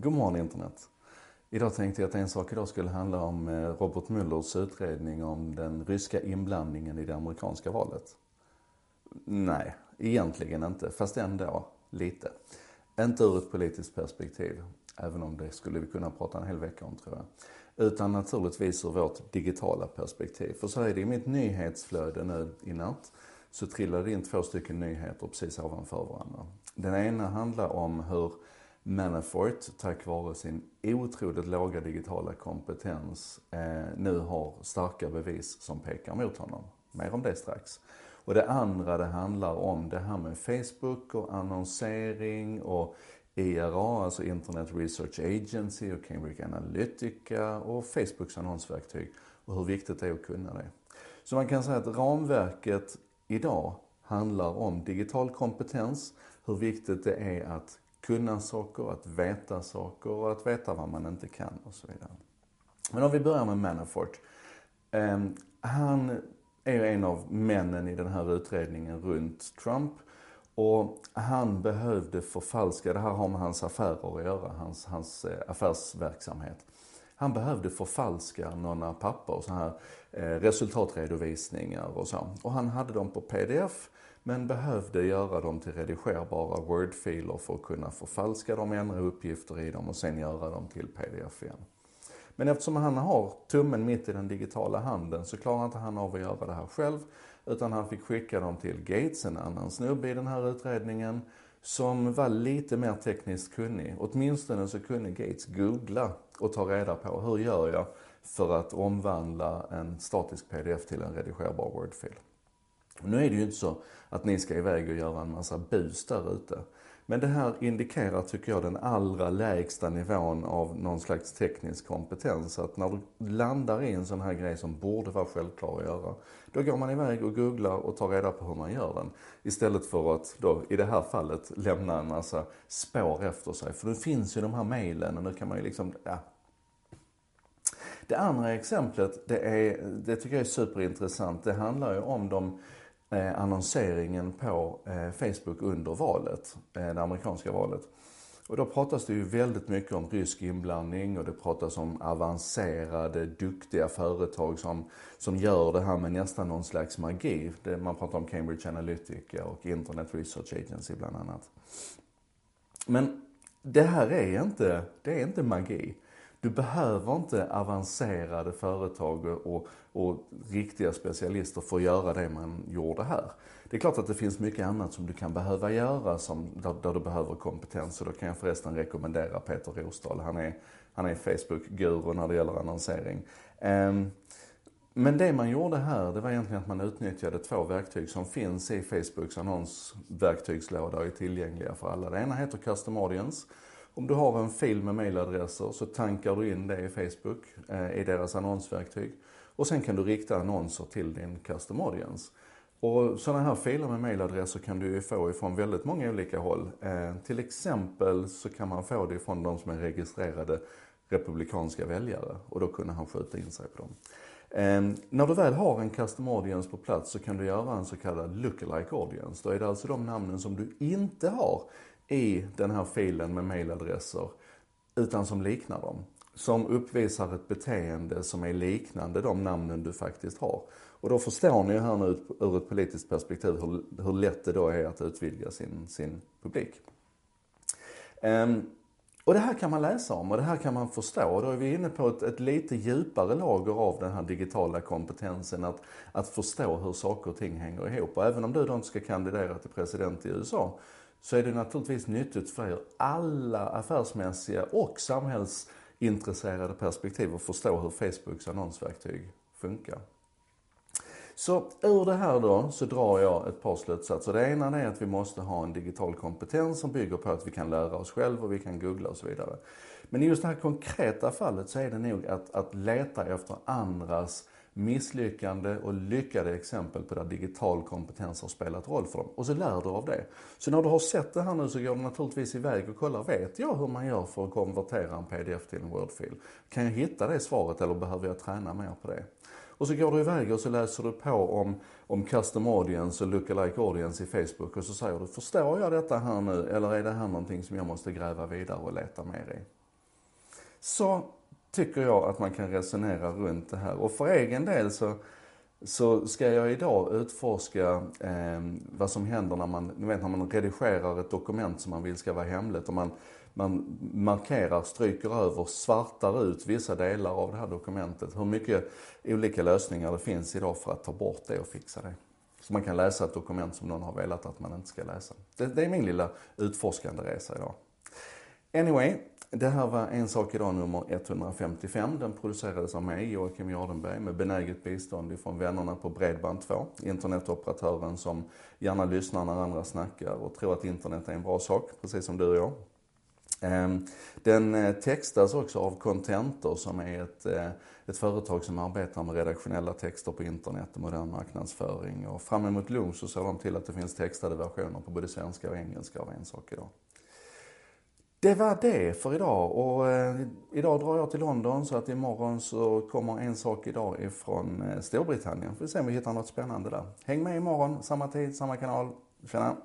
God morgon internet. Idag tänkte jag att en sak idag skulle handla om eh, Robert Muellers utredning om den ryska inblandningen i det amerikanska valet. Nej, egentligen inte, fast ändå lite. Inte ur ett politiskt perspektiv, även om det skulle vi kunna prata en hel vecka om tror jag. Utan naturligtvis ur vårt digitala perspektiv. För så är det i mitt nyhetsflöde nu i natt, så trillade det in två stycken nyheter precis ovanför varandra. Den ena handlar om hur Manafort, tack vare sin otroligt låga digitala kompetens, eh, nu har starka bevis som pekar mot honom. Mer om det strax. Och det andra det handlar om det här med Facebook och annonsering och IRA, alltså Internet Research Agency och Cambridge Analytica och Facebooks annonsverktyg och hur viktigt det är att kunna det. Så man kan säga att ramverket idag handlar om digital kompetens, hur viktigt det är att kunna saker, att veta saker och att veta vad man inte kan och så vidare. Men om vi börjar med Manafort. Ehm, han är ju en av männen i den här utredningen runt Trump. Och han behövde förfalska, det här har med hans affärer att göra, hans, hans eh, affärsverksamhet. Han behövde förfalska några papper, så här Eh, resultatredovisningar och så. Och han hade dem på pdf men behövde göra dem till redigerbara Word-filer för att kunna förfalska dem, ändra uppgifter i dem och sen göra dem till pdf igen. Men eftersom han har tummen mitt i den digitala handen så klarar inte han av att göra det här själv. Utan han fick skicka dem till Gates, en annan snubbe i den här utredningen, som var lite mer tekniskt kunnig. Åtminstone så kunde Gates googla och ta reda på hur gör jag för att omvandla en statisk pdf till en redigerbar Word-fil. Nu är det ju inte så att ni ska iväg och göra en massa bus där ute. Men det här indikerar, tycker jag, den allra lägsta nivån av någon slags teknisk kompetens. Att när du landar i en sån här grej som borde vara självklar att göra, då går man iväg och googlar och tar reda på hur man gör den. Istället för att då, i det här fallet, lämna en massa spår efter sig. För nu finns ju de här mejlen och nu kan man ju liksom, ja, det andra exemplet, det, är, det tycker jag är superintressant. Det handlar ju om de eh, annonseringen på eh, Facebook under valet, eh, det amerikanska valet. Och då pratas det ju väldigt mycket om rysk inblandning och det pratas om avancerade, duktiga företag som, som gör det här med nästan någon slags magi. Det, man pratar om Cambridge Analytica och Internet Research Agency bland annat. Men det här är inte, det är inte magi. Du behöver inte avancerade företag och, och riktiga specialister för att göra det man gjorde här. Det är klart att det finns mycket annat som du kan behöva göra som, där, där du behöver kompetens och då kan jag förresten rekommendera Peter Rosdahl. Han är, han är Facebook-guru när det gäller annonsering. Um, men det man gjorde här, det var egentligen att man utnyttjade två verktyg som finns i Facebooks annonsverktygslåda och är tillgängliga för alla. Det ena heter Custom Audience om du har en fil med mailadresser så tankar du in det i Facebook, eh, i deras annonsverktyg. Och sen kan du rikta annonser till din custom audience. Och sådana här filer med mailadresser kan du ju få ifrån väldigt många olika håll. Eh, till exempel så kan man få det ifrån de som är registrerade republikanska väljare och då kunde han skjuta in sig på dem. Eh, när du väl har en custom audience på plats så kan du göra en så kallad lookalike audience. Då är det alltså de namnen som du inte har i den här filen med mailadresser, utan som liknar dem. Som uppvisar ett beteende som är liknande de namnen du faktiskt har. Och då förstår ni ju här nu ur ett politiskt perspektiv hur, hur lätt det då är att utvidga sin, sin publik. Um, och det här kan man läsa om och det här kan man förstå. Och då är vi inne på ett, ett lite djupare lager av den här digitala kompetensen. Att, att förstå hur saker och ting hänger ihop. Och även om du då inte ska kandidera till president i USA så är det naturligtvis nyttigt för er alla affärsmässiga och samhällsintresserade perspektiv att förstå hur Facebooks annonsverktyg funkar. Så ur det här då så drar jag ett par slutsatser. Det ena är att vi måste ha en digital kompetens som bygger på att vi kan lära oss själva och vi kan googla och så vidare. Men i just det här konkreta fallet så är det nog att, att leta efter andras misslyckande och lyckade exempel på där digital kompetens har spelat roll för dem. Och så lär du av det. Så när du har sett det här nu så går du naturligtvis iväg och kollar, vet jag hur man gör för att konvertera en pdf till en wordfil? Kan jag hitta det svaret eller behöver jag träna mer på det? Och så går du iväg och så läser du på om, om custom audience och lookalike audience i Facebook och så säger du, förstår jag detta här nu eller är det här någonting som jag måste gräva vidare och leta mer i? så tycker jag att man kan resonera runt det här. Och för egen del så, så ska jag idag utforska eh, vad som händer när man, ni vet när man redigerar ett dokument som man vill ska vara hemligt och man, man markerar, stryker över, svartar ut vissa delar av det här dokumentet. Hur mycket olika lösningar det finns idag för att ta bort det och fixa det. Så man kan läsa ett dokument som någon har velat att man inte ska läsa. Det, det är min lilla utforskande resa idag. Anyway, det här var En sak idag nummer 155. Den producerades av mig, Joakim Jardenberg, med benäget bistånd ifrån vännerna på Bredband2. Internetoperatören som gärna lyssnar när andra snackar och tror att internet är en bra sak, precis som du och jag. Ehm, den eh, textas också av Contentor som är ett, eh, ett företag som arbetar med redaktionella texter på internet och modern marknadsföring. Och fram emot lunch så ser de till att det finns textade versioner på både svenska och engelska av En sak idag. Det var det för idag och eh, idag drar jag till London så att imorgon så kommer En sak idag ifrån eh, Storbritannien. Får vi se om vi hittar något spännande där. Häng med imorgon, samma tid, samma kanal. Tjena!